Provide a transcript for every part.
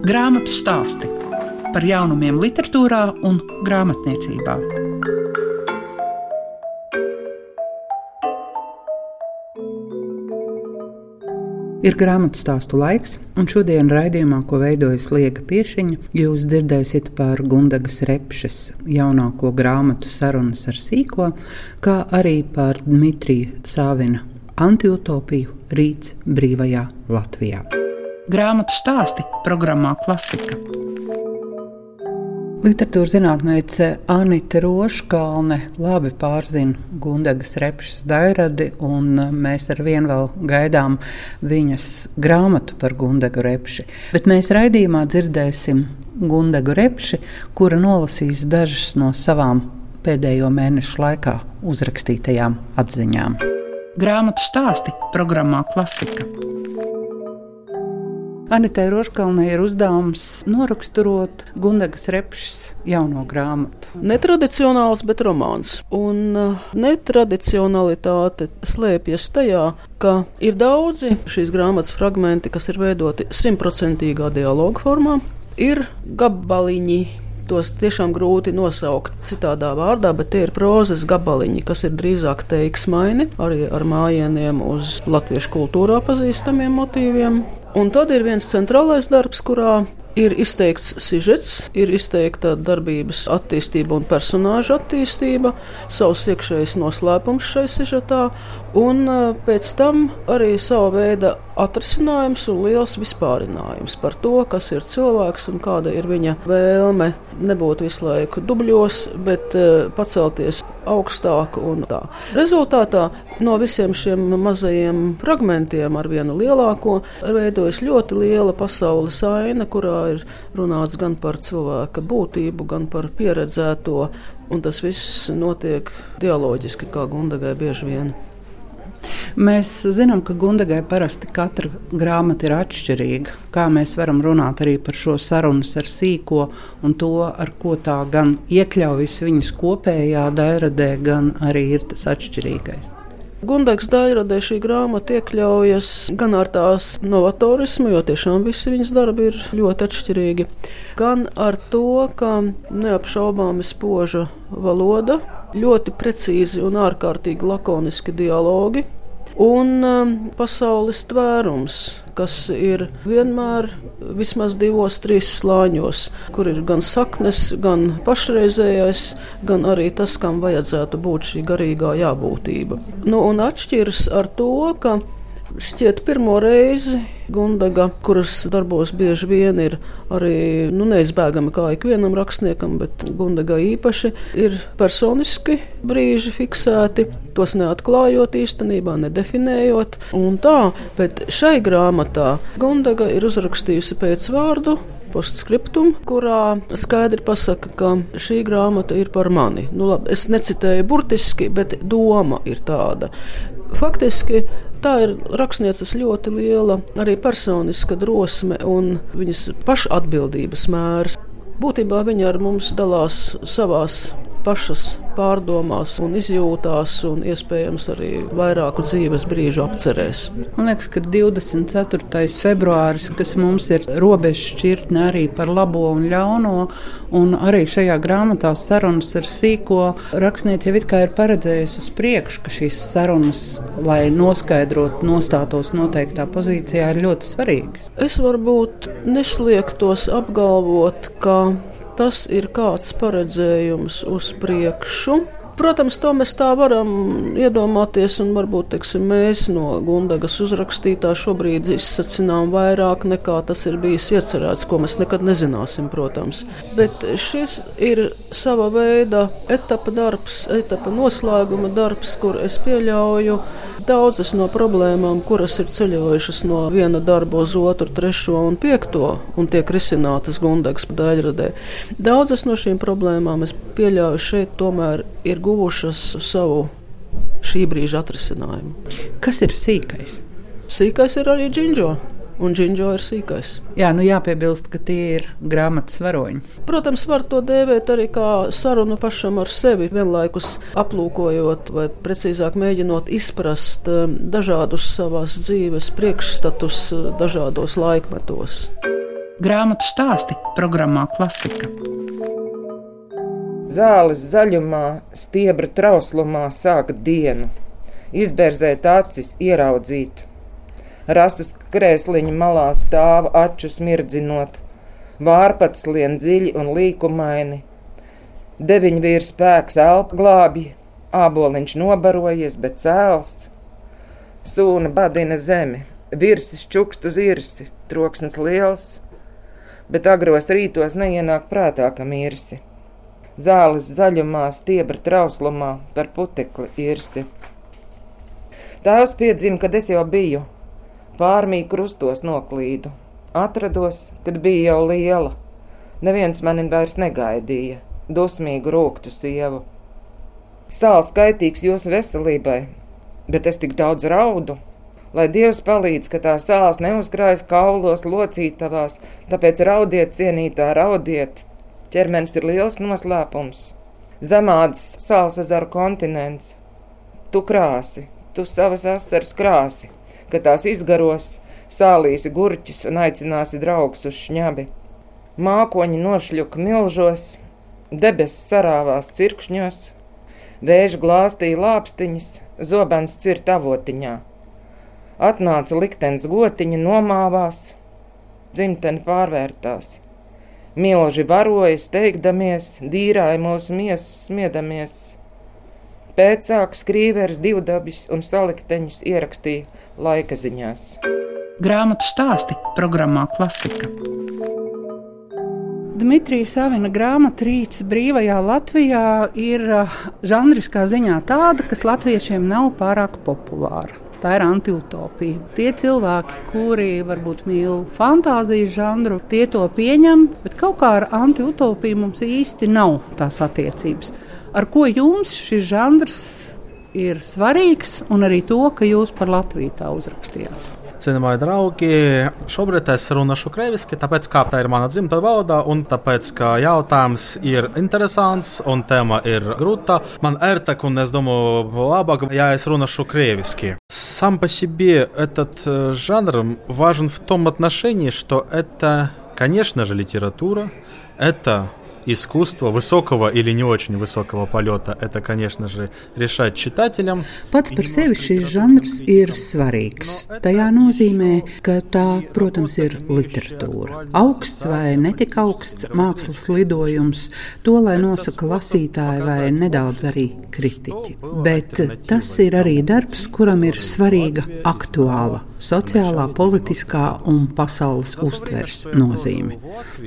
Grāmatu stāsti par jaunumiem, literatūrā un grāmatniecībā. Ir grāmatu stāstu laiks, un šodien raidījumā, ko veidojas Liega Piešiņa, jūs dzirdēsiet par Gundagas Repšes jaunāko grāmatu sarunas ar sīko, kā arī par Dmitrija Sāvina antiutopiju Rīts brīvajā Latvijā grāmatu stāsti programmā Klasika. Literatūras zinātnēce Anita Roškalne labi pārzina Gundagas repšas dairadi, un mēs ar vienu vēl gaidām viņas grāmatu par Gundagu repši. Bet mēs raidījumā dzirdēsim Gundagu repši, kura nolasīs dažas no savām pēdējo mēnešu laikā uzrakstītajām atziņām. Grāmatu stāsti programmā Klasika. Anitai Roškalnē ir uzdevums noraksturot Gundagas Repšas jauno grāmatu. Netradicionāls, bet romāns. Un uh, netradicionalitāte slēpjas tajā, ka ir daudzi šīs grāmatas fragmenti, kas ir veidoti simtprocentīgā dialogu formā. Ir gabaliņi, tos tiešām grūti nosaukt citādā vārdā, bet tie ir prozas gabaliņi, kas ir drīzāk teiksmaini, arī ar mājieniem uz latviešu kultūrā pazīstamiem motīviem. Un tad ir viens centrālais darbs, kurā ir izteikts sižets, ir izteikta darbības attīstība un personāža attīstība, savs iekšējs noslēpums šai sižetā, un e, pēc tam arī sava veida atrisinājums un liels vispārinājums par to, kas ir cilvēks un kāda ir viņa vēlme nebūt visu laiku dubļos, bet uh, pacelties augstāk. Rezultātā no visiem šiem mazajiem fragmentiem ar vienu lielāko veidojas ļoti liela pasaules aina, kurā ir runāts gan par cilvēka būtību, gan par pieredzēto, un tas viss notiek dialoģiski, kā Gundagai bieži vien. Mēs zinām, ka Gundagai parasti katra grāmata ir atšķirīga. Kā mēs varam runāt arī par šo sarunu ar sīko un to, ar ko tā gan iekļaujas viņas kopējā dairadē, gan arī ir tas atšķirīgais. Gundags Dairadē šī grāmata iekļaujas gan ar tās novatorismu, jo tiešām visi viņas darbi ir ļoti atšķirīgi, gan ar to, ka neapšaubāmi spoža valoda, ļoti precīzi un ārkārtīgi lakoniski dialogi, un um, pasaules tvērums, kas ir vienmēr vismaz divos, trīs slāņos, kur ir gan saknes, gan pašreizējais, gan arī tas, kam vajadzētu būt šī garīgā jābūtība. Nu, un atšķiras ar to, ka Šķiet, pirmo reizi Gundaga, kuras darbos bieži vien ir arī nu, neizbēgami kā ikvienam rakstniekam, bet Gundaga īpaši ir personiski brīži fiksēti, tos neatklājot īstenībā, nedefinējot. Un tā, bet šai grāmatā Gundaga ir uzrakstījusi pēc vārdu postscriptum, kurā skaidri pasaka, ka šī grāmata ir par mani. Nu, labi, es necitēju burtiski, bet doma ir tāda. Faktiski tā ir rakstnieces ļoti liela arī personiska drosme un viņas pašatbildības mērs. Būtībā viņa ar mums dalās savās pašas pārdomās un izjūtās, un iespējams arī vairāku dzīves brīžu apcerēs. Man liekas, ka 24. februāris, kas mums ir robeža šķirtne arī par labo un ļauno, un arī šajā grāmatā sarunas ar sīko rakstnieci jau it kā ir paredzējusi uz priekšu, ka šīs sarunas, lai noskaidrotu, nostātos noteiktā pozīcijā, ir ļoti svarīgas. Es varbūt nesliektos apgalvot, ka tas ir kāds paredzējums uz priekšu. Protams, to mēs tā varam iedomāties, un varbūt teiksim, mēs no Gundagas uzrakstītā šobrīd izsacinām vairāk nekā tas ir bijis iecerēts, ko mēs nekad nezināsim, protams. Bet šis ir sava veida etapa darbs, etapa noslēguma darbs, kur es pieļauju daudzas no problēmām, kuras ir ceļojušas no viena darba uz otru, trešo un piekto, un tiek risinātas Gundagas daļradē. Daudzas no šīm problēmām es pieļauju šeit tomēr ir gūtas guvušas savu šī brīža atrisinājumu. Kas ir sīkais? Sīkais ir arī džinģo. Un džinģo ir sīkais. Jā, nu jāpiebilst, ka tie ir grāmatas varoņi. Protams, var to dēvēt arī kā sarunu pašam ar sevi, vienlaikus aplūkojot, vai precīzāk mēģinot izprast um, dažādus savās dzīves priekšstatus uh, dažādos laikmetos. Grāmatu stāsti programmā Klasika. Zāles zaļumā, stiebra trauslumā sāka dienu, izbērzēt acis, ieraudzīt. Rases krēsliņa malā stāv aču smirdzinot, vārpats lien dziļi un līkumaini. Deviņvīrs spēks elpu glābj, āboliņš nobarojies, bet cēls. Sūna badina zemi, virsis čukst uz irsi, troksnis liels, bet agros rītos neienāk prātā, ka mirsi. Zāles zaļumā, stiebra trauslumā par putekli irsi. Tēvs piedzima, kad es jau biju, pārmī krustos noklīdu. Atrados, kad bija jau liela. Neviens mani vairs negaidīja, dusmīgu rūktu sievu. Sāls kaitīgs jūsu veselībai, bet es tik daudz raudu. Lai Dievs palīdz, ka tā sāls neuzkrājas kaulos, locītavās, tāpēc raudiet, cienītā, raudiet. Ķermenis ir liels noslēpums. Zemādas sāls ezeru kontinents. Tu krāsi, tu savas asaras krāsi, kad tās izgaros, sālīsi gurķus un aicināsi draugus uz šņabi. Mākoņi nošļuka milžos, debesis sarāvās cirkšņos, vēža glāstīja lāpstiņas, zobens cirta avotiņā. Atnāca liktenis gotiņa, nomāvās, dzimteni pārvērtās. Milži varoja, steigdamies, dīrāja mūsu miesas, smiedamies. Pēcāk skrīveres divdabis un salikteņus ierakstīja laika ziņās. Grāmatu stāsti programmā Klasika. Dmitrijs Savina grāmata Rīts brīvajā Latvijā ir uh, žanriskā ziņā tāda, kas latviešiem nav pārāk populāra. Tā ir antiutopija. Tie cilvēki, kuri varbūt mīl fantāzijas žanru, tie to pieņem, bet kaut kā ar antiutopiju mums īsti nav tās attiecības. Ar ko jums šis žanrs ir svarīgs, un arī to, ka jūs par Latviju tā uzrakstījāt? Cienījamie draugi, šobrīd es runāšu krieviski, tāpēc, ka tā ir mana dzimta valoda, un tāpēc, ka jautājums ir interesants un tēma ir grūta. Man ērtāk, un es domāju, labāk, ja es runāšu krieviski. Сам по себе этот жанр важен в том отношении, что это, конечно же, литература, это искусство высокого или не очень высокого полета, это, конечно же, решать читателям. Pats par sevi šis žanrs ir svarīgs. Tajā nozīmē, ka tā, protams, ir literatūra. Augsts vai netik augsts mākslas lidojums, to lai nosaka lasītāji vai nedaudz arī kritiķi. Bet tas ir arī darbs, kuram ir svarīga aktuāla sociālā, politiskā un pasaules uztveres nozīme.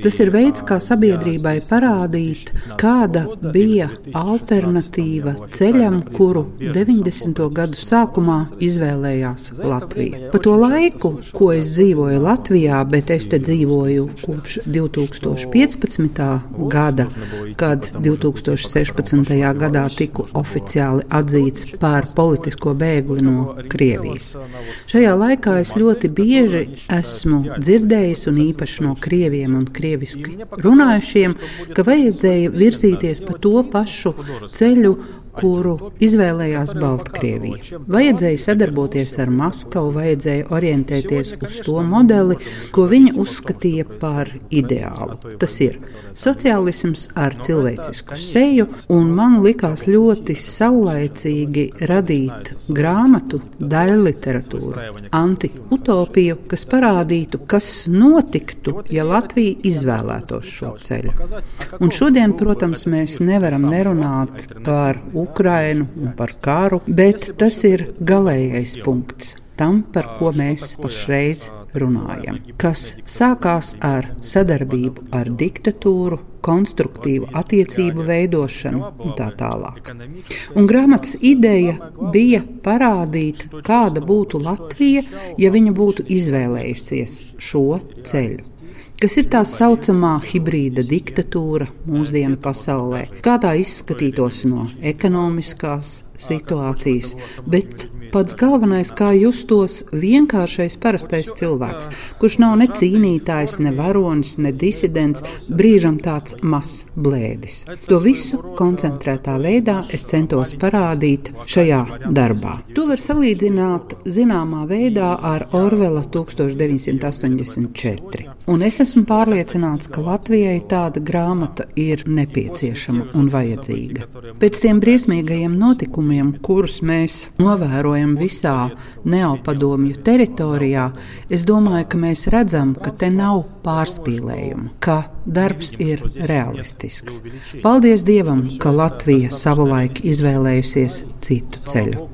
Tas ir veids, kā sabiedrībai parādīt, kāda bija alternatīva ceļam, kuru 90. gadu sākumā izvēlējās Latvija. Pa to laiku, ko es dzīvoju Latvijā, bet es te dzīvoju kopš 2015. gada, kad 2016. gadā tiku oficiāli atzīts par politisko bēgli no Krievijas. Šajā laikā es ļoti bieži esmu dzirdējis, un īpaši no krieviem un krieviski runājušiem, ka vajadzēja virzīties pa to pašu ceļu, kuru izvēlējās Baltkrievija. Vajadzēja sadarboties ar Maskavu, vajadzēja orientēties uz to modeli, ko viņa uzskatīja par ideālu. Tas ir sociālisms ar cilvēcisku seju, un man likās ļoti saulaicīgi radīt grāmatu, daļu literatūru, anti-utopiju, kas parādītu, kas notiktu, ja Latvija izvēlētos šo ceļu. Un šodien, protams, mēs nevaram nerunāt par Ukrainu un par karu, bet tas ir galīgais punkts tam, par ko mēs pašreiz runājam, kas sākās ar sadarbību ar diktatūru, konstruktīvu attiecību veidošanu un tā tālāk. Un grāmatas ideja bija parādīt, kāda būtu Latvija, ja viņa būtu izvēlējusies šo ceļu kas ir tā saucamā hibrīda diktatūra mūsdienu pasaulē. Kā tā izskatītos no ekonomiskās situācijas, bet pats galvenais, kā justos vienkāršais parastais cilvēks, kurš nav ne cīnītājs, ne varonis, ne disidents, brīžam tāds mazs blēdis. To visu koncentrētā veidā es centos parādīt šajā darbā. To var salīdzināt zināmā veidā ar Orvela 1984. Un es esmu pārliecināts, ka Latvijai tāda grāmata ir nepieciešama un vajadzīga. Pēc tiem briesmīgajiem notikumiem, kurus mēs novērojam visā neopadomju teritorijā, es domāju, ka mēs redzam, ka te nav pārspīlējumu, ka darbs ir realistisks. Paldies Dievam, ka Latvija savulaik izvēlējusies citu ceļu.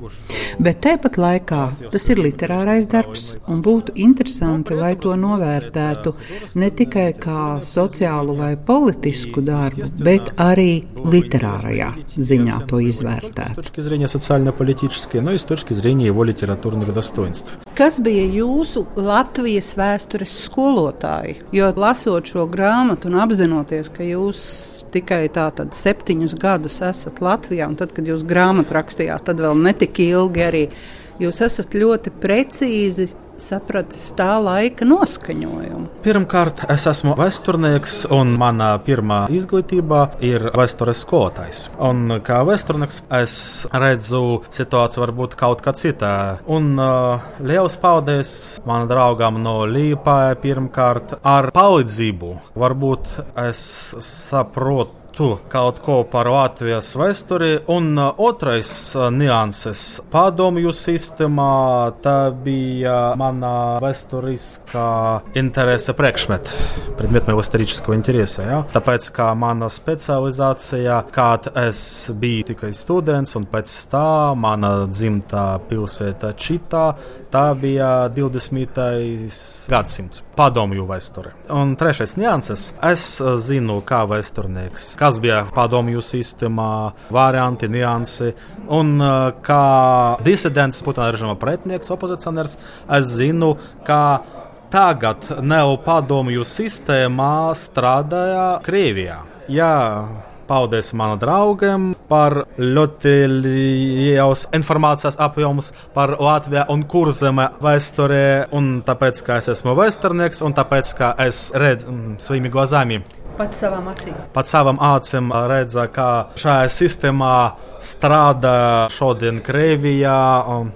Bet tāpat laikā tas ir literārais darbs, un būtu interesanti, lai to novērtētu ne tikai kā sociālu vai politisku darbu, bet arī literārajā ziņā to izvērtēt. No с точки зрения его литературных достоинств. Kas bija jūsu Latvijas vēstures skolotāji? Jo lasot šo grāmatu un apzinoties, ka jūs tikai tātad septiņus gadus esat Latvijā, un tad, kad jūs grāmatu rakstījāt, tad vēl netik ilgi arī jūs esat ļoti precīzi sapratis tā laika noskaņojumu? Pirmkārt, es esmu vēsturnieks, un mana pirmā izglītība ir vēstures skolotājs. Un kā vēsturnieks es redzu situāciju varbūt kaut kā citā. Un uh, liels paldies manam draugam no Līpā pirmkārt ar palīdzību. Varbūt es saprotu tu kaut ko par Latvijas vēsturi. Un uh, otrais uh, nianses padomju sistēmā tā bija mana vēsturiskā interese priekšmet, predmet mojego vēsturiskā interesa. Ja? Tāpēc, kā mana specializācija, kad es biju tikai students un pēc tā mana dzimta pilsēta Čitā tā bija 20. gadsimts padomju vēsture. Un trešais nianses - es uh, zinu, kā vēsturnieks kas bija padomju sistēmā, varianti, niansi. Un uh, kā disidents, Putina režīma pretinieks, opozicionārs, es zinu, ka tagad neopadomju sistēmā strādāja Krievijā. Jā, paldies manam draugam par ļoti liels informācijas apjoms par Latviju un kurzeme vēsturē. Un tāpēc, ka es esmu vēsturnieks un tāpēc, ka es redzu mm, saviem glazām Pats savām acīm. Pats savām acīm redza, kā šajā sistēmā strādā šodien Krievijā.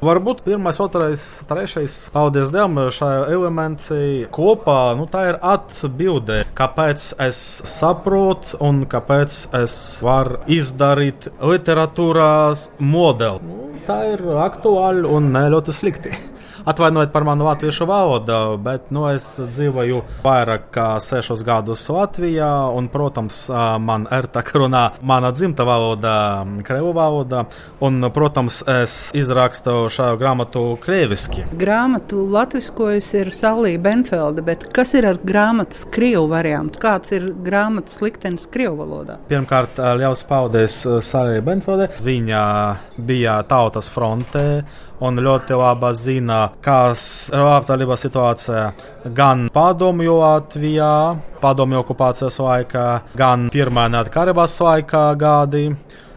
Varbūt pirmais, otrais, trešais, paldies Dievam, šajā elementī kopā, nu tā ir atbilde, kāpēc es saprotu un kāpēc es varu izdarīt literatūrās modeli. Nu, tā ir aktuāli un ne ļoti slikti. Atvainojiet par manu latviešu valodu, bet nu, es dzīvoju vairāk kā sešus gadus Latvijā, un, protams, man ir tā runā mana dzimta valoda, krievu valoda, un, protams, es izrakstu šo grāmatu krieviski. Grāmatu latviskojas ir Saulija Benfelde, bet kas ir ar grāmatas krievu variantu? Kāds ir grāmatas liktenis krievu valodā? Pirmkārt, liels paldies Saulija Benfelde. Viņa bija tautas frontē un ļoti labi zina, kas ir labklājības situācija gan padomju Latvijā, padomju okupācijas laikā, gan pirmā neatkarības laikā gadi.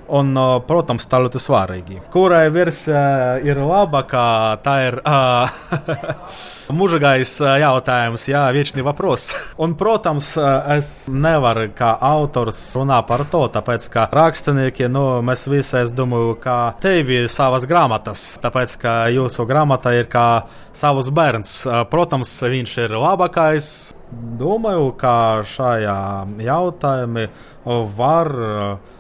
Un, protams, tā ļoti svarīgi. Kurai versija ir labākā, tā ir. Uh, Mūžīgais jautājums, jā, viečni vapros. Un, protams, es nevaru kā autors runāt par to, tāpēc, ka rakstnieki, nu, mēs visi, es domāju, ka tevi savas grāmatas, tāpēc, ka jūsu grāmata ir kā savs bērns. Protams, viņš ir labākais. Domāju, ka šajā jautājumā var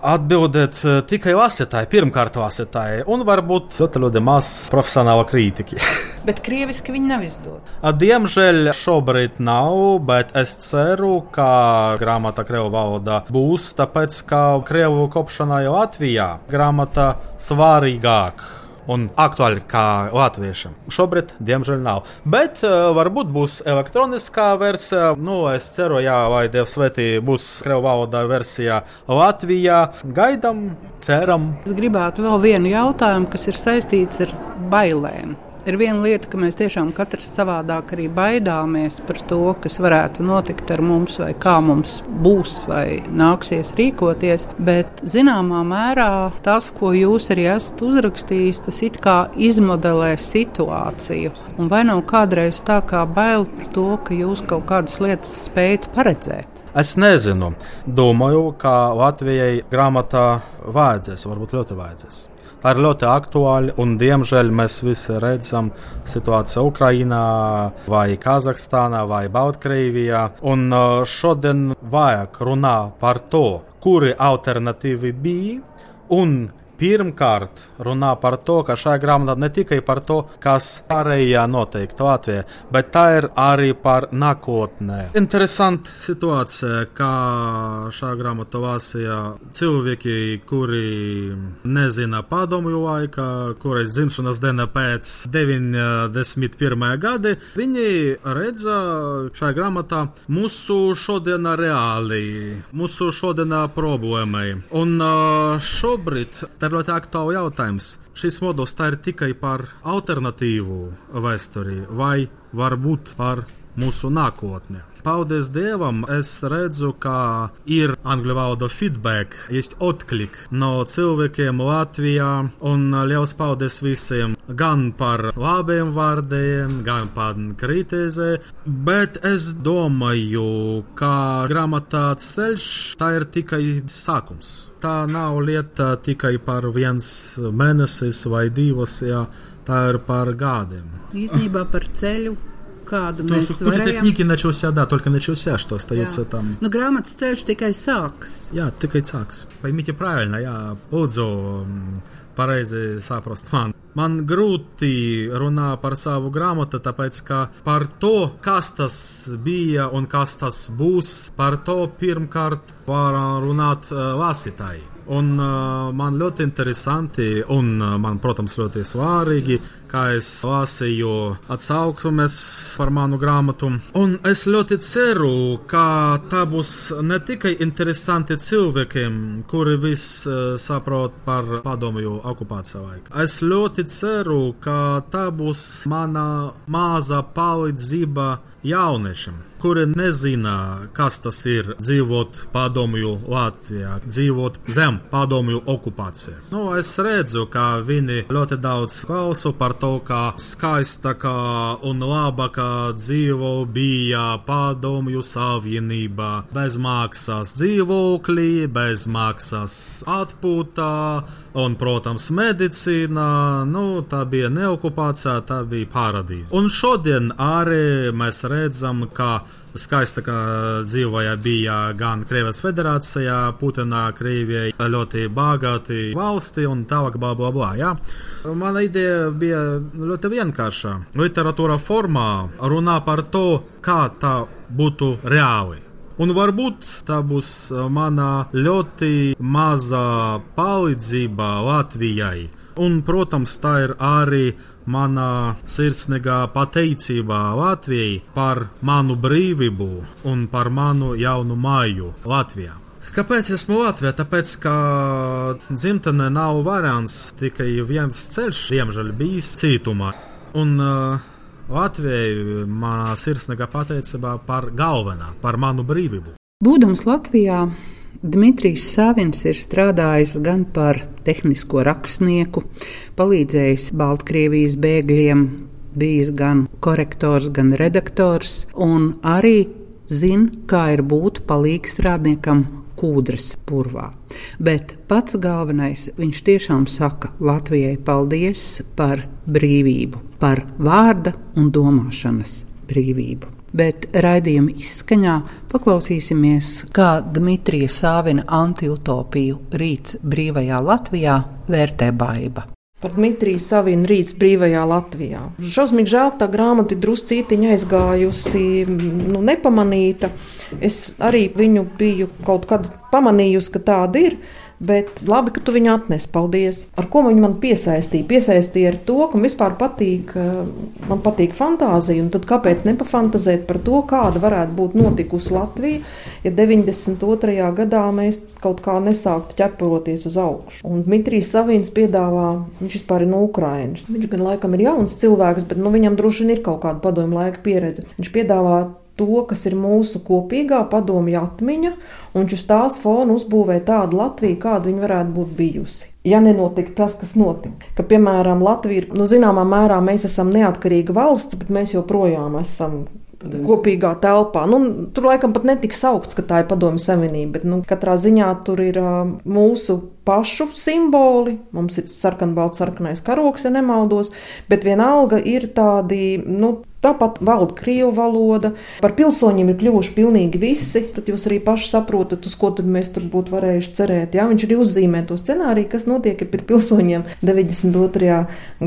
atbildēt tikai lasītāji, pirmkārt lasītāji, un varbūt ļoti, maz profesionāla kritiķi. Bet krieviski viņi nav izdot. Diemžēl šobrīd nav, bet es ceru, ka grāmata Krievu valodā būs, tāpēc ka Krievu kopšanai Latvijā grāmata svarīgāka un aktuāli kā latviešiem. Šobrīd, diemžēl, nav. Bet uh, varbūt būs elektroniskā versija. Nu, es ceru, jā, lai Dievs svētī būs krievu valodā versijā Latvijā. Gaidām, ceram. Es gribētu vēl vienu jautājumu, kas ir saistīts ar bailēm. Ir viena lieta, ka mēs tiešām katrs savādāk arī baidāmies par to, kas varētu notikt ar mums, vai kā mums būs, vai nāksies rīkoties. Bet zināmā mērā tas, ko jūs arī esat uzrakstījis, tas it kā izmodelē situāciju. Un vai nav kādreiz tā kā bail par to, ka jūs kaut kādas lietas spējat paredzēt? Es nezinu. Domāju, ka Latvijai grāmatā vajadzēs, varbūt ļoti vajadzēs. Tā ir ļoti aktuāla, un diemžēl mēs visi redzam situāciju Ukrajinā, vai Kazahstānā, vai Baltkrievijā. Un šodien vajag runāt par to, kuri alternatīvi bija un pirmkārt runā par to, ka šajā grāmatā ne tikai par to, kas pārējā noteikti Latvijā, bet tā ir arī par nākotnē. Interesanta situācija, kā šajā grāmatā Vācijā cilvēki, kuri nezina padomju laika, kurais dzimšanas diena pēc 91. gada, viņi redza šajā grāmatā mūsu šodienā reāli, mūsu šodienā problēmai. Un šobrīd ir ļoti aktuāls jautājums. Šis modelis tā ir tikai par alternatīvu vēsturi vai varbūt par mūsu nākotni. Paldies Dievam, es redzu, ka ir angļu valoda feedback, jest otklik no cilvēkiem Latvijā, un liels paldies visiem gan par labiem vārdiem, gan par kritizē, bet es domāju, ka grāmatā ceļš tā ir tikai sākums Tā nav lieta tikai par viens mēnesis vai divas, jā, tā ir par gadiem. Īsnībā par ceļu kādu То, mēs что путь varējām. техники начался, да, только начался, что остается Jā. там. Nu, grāmatas ceļš tikai sākas. Jā, tikai sāks. Pamīti правильно, jā, lūdzu, mm, pareizi saprast man. Man grūti runāt par savu grāmatu, tāpēc ka par to, kas tas bija un kas tas būs, par to pirmkārt var runāt uh, lasītāji. Un uh, man ļoti interesanti, un uh, man, protams, ļoti svarīgi, kā es lasīju atsauksmes par manu grāmatu. Un es ļoti ceru, ka tā būs ne tikai interesanti cilvēkiem, kuri viss uh, saprot par padomju okupāciju laiku. Es ļoti ceru, ka tā būs mana maza palīdzība jauniešiem, kuri nezina, kas tas ir dzīvot padomju Latvijā, dzīvot zem padomju okupācija. Nu, es redzu, ka viņi ļoti daudz klausa par to, kā skaistākā un labākā dzīvo bija padomju savienībā. Bez maksas dzīvokļi, bez maksas atpūtā un, protams, medicīna. Nu, tā bija ne okupācija, tā bija paradīze. Un šodien arī mēs redzam, ka skaistākā dzīvoja bija gan Krievijas federācijā, Putinā, Krievijai ļoti bagāti valsti un tālāk, bla, bla, bla. Ja? Mana ideja bija ļoti vienkārša. Literatūra formā runā par to, kā tā būtu reāli. Un varbūt tā būs mana ļoti maza palīdzība Latvijai. Un, protams, tā ir arī mana sirsnīgā pateicība Latvijai par manu brīvību un par manu jaunu māju Latvijā. Kāpēc esmu Latvijā? Tāpēc, ka dzimtenē nav variants, tikai viens ceļš, diemžēl, bijis cietumā. Un uh, Latvijai manā sirsnīgā pateicībā par galvenā, par manu brīvību. Būdams Latvijā, Dmitrijs Savins ir strādājis gan par tehnisko rakstnieku, palīdzējis Baltkrievijas bēgļiem, bijis gan korektors, gan redaktors, un arī zina, kā ir būt palīgstrādniekam kūdras purvā. Bet pats galvenais, viņš tiešām saka Latvijai paldies par brīvību, par vārda un domāšanas brīvību. Bet raidījuma izskaņā paklausīsimies, kā Dmitrija Sāvina antiutopiju rīts brīvajā Latvijā vērtē baiva. Par Dmitriju Savinu rīts brīvajā Latvijā. Šausmīgi žēl, ka tā grāmata ir druscītiņa aizgājusi, nu, nepamanīta. Es arī viņu biju kaut kad pamanījusi, ka tāda ir. Bet labi, ka tu viņu atnes. Paldies! Ar ko viņi man piesaistīja? Piesaistīja ar to, ka man vispār patīk, man patīk fantāzija, tad kāpēc nepafantazēt par to, kāda varētu būt notikusi Latvija, ja 92. gadā mēs kaut kā nesāktu ķeproties uz augšu. Un Dmitrijs Savins piedāvā, viņš vispār ir no Ukrainas. Viņš gan laikam ir jauns cilvēks, bet nu, viņam droši vien ir kaut kāda padomju laika pieredze. Viņš piedāvā to, kas ir mūsu kopīgā padomju atmiņa, un uz tās fona uzbūvē tādu Latviju, kāda viņa varētu būt bijusi. Ja nenotika tas, kas notika, ka, piemēram, Latvija ir, nu, zināmā mērā mēs esam neatkarīga valsts, bet mēs joprojām esam kopīgā telpā. Nu, tur laikam pat netika saukts, ka tā ir padomju savienība, bet nu, katrā ziņā tur ir uh, mūsu pašu simboli. Mums ir sarkanbalts, sarkanais karoks, ja nemaldos, bet vienalga ir tādi. Nu, Tāpat valda krievu valoda. Par pilsoņiem ir kļuvuši pilnīgi visi. Tad jūs arī paši saprotat, uz ko mēs tur būtu varējuši cerēt. Jā, viņš arī uzzīmē to scenāriju, kas notiek, ja pie pilsoņiem 92.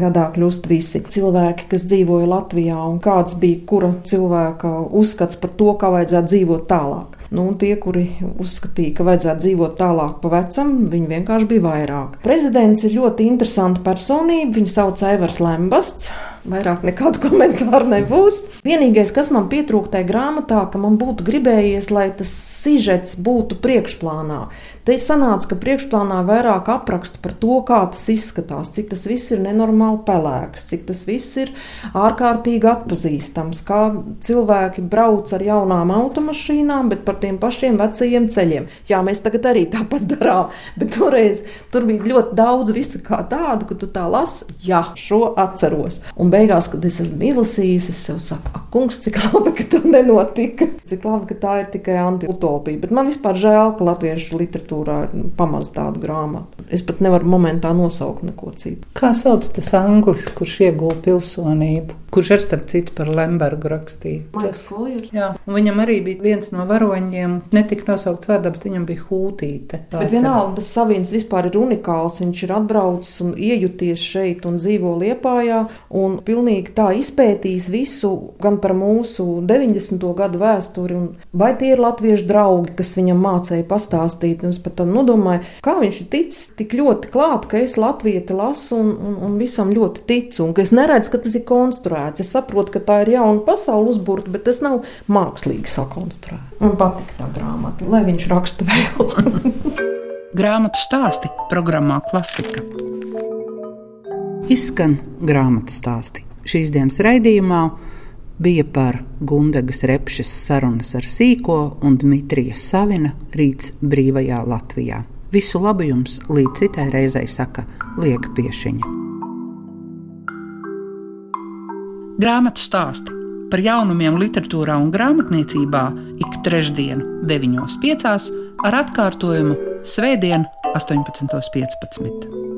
gadā kļūst visi cilvēki, kas dzīvoja Latvijā, un kāds bija kura cilvēka uzskats par to, kā vajadzētu dzīvot tālāk. Nu, tie, kuri uzskatīja, ka vajadzētu dzīvot tālāk pa vecam, viņi vienkārši bija vairāk. Prezidents ir ļoti interesanta personība. Viņu sauc Aivars Lembasts. Vairāk nekādu komentāru nebūs. Vienīgais, kas man pietrūkst tajā grāmatā, ka man būtu gribējies, lai tas sižets būtu priekšplānā. Te sanāca, ka priekšplānā vairāk aprakstu par to, kā tas izskatās, cik tas viss ir nenormāli pelēks, cik tas viss ir ārkārtīgi atpazīstams, kā cilvēki brauc ar jaunām automašīnām, bet par tiem pašiem vecajiem ceļiem. Jā, mēs tagad arī tāpat darām, bet toreiz tur bija ļoti daudz visa kā tāda, ka tu tā lasi, jā, šo atceros. Un beigās, kad es esmu izlasījis, es sev saku, ak, kungs, cik labi, ka tā nenotika, cik labi, ka tā ir tikai anti-utopija. Bet man vispār žēl, ka latviešu literatūra literatūrā ir pamaz tādu grāmatu. Es pat nevaru momentā nosaukt neko citu. Kā sauc tas anglis, kurš ieguva pilsonību? Kurš ar starp citu par Lembergu rakstīja? Tas, jā, un viņam arī bija viens no varoņiem, netika nosaukts vārdā, bet viņam bija hūtīte. Bet vienalga, tas Savins vispār ir unikāls. Viņš ir atbraucis un iejuties šeit un dzīvo Liepājā un pilnīgi tā izpētījis visu gan par mūsu 90. gadu vēsturi un vai tie ir latviešu draugi, kas viņam mācēja pastāstīt. Un es pat nodomāju, kā viņš ir ticis tik ļoti klāt, ka es latvieti lasu un, un, un visam ļoti ticu un ka es neredzu, ka tas ir konstruēts. Es saprotu, ka tā ir jauna pasaule uzbūvēta, bet tas nav mākslīgi sakonstruēts. Man patīk tā grāmata, lai viņš raksta vēl. grāmatu stāsti programmā Klasika. Izskan grāmatu stāsti. Šīs dienas raidījumā bija par Gundagas repšas sarunas ar Sīko un Dmitrija Savina rīts brīvajā Latvijā. Visu labu jums līdz citai reizei saka Lieka Piešiņa. Grāmatu stāsti par jaunumiem literatūrā un grāmatniecībā ik trešdienu, 9.5. ar atkārtojumu Svētdien, 18.15.